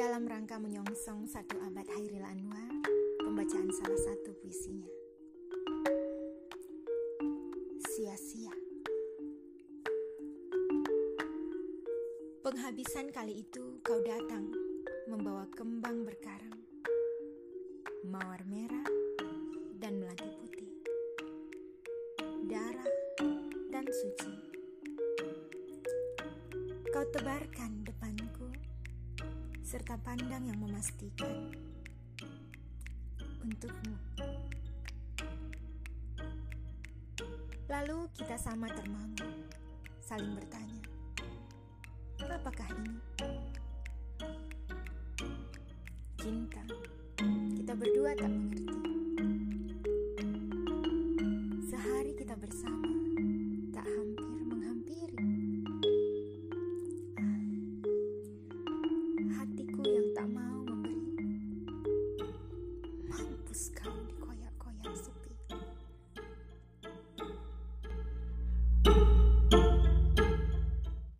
Sangka menyongsong satu abad Hairil Anwar, pembacaan salah satu puisinya. Sia-sia. Penghabisan kali itu kau datang membawa kembang berkarang, mawar merah dan melati putih, darah dan suci. Kau tebarkan depanku serta pandang yang memastikan untukmu. Lalu kita sama termangu, saling bertanya, apakah ini? Cinta, kita berdua tak mengerti. Namaskar.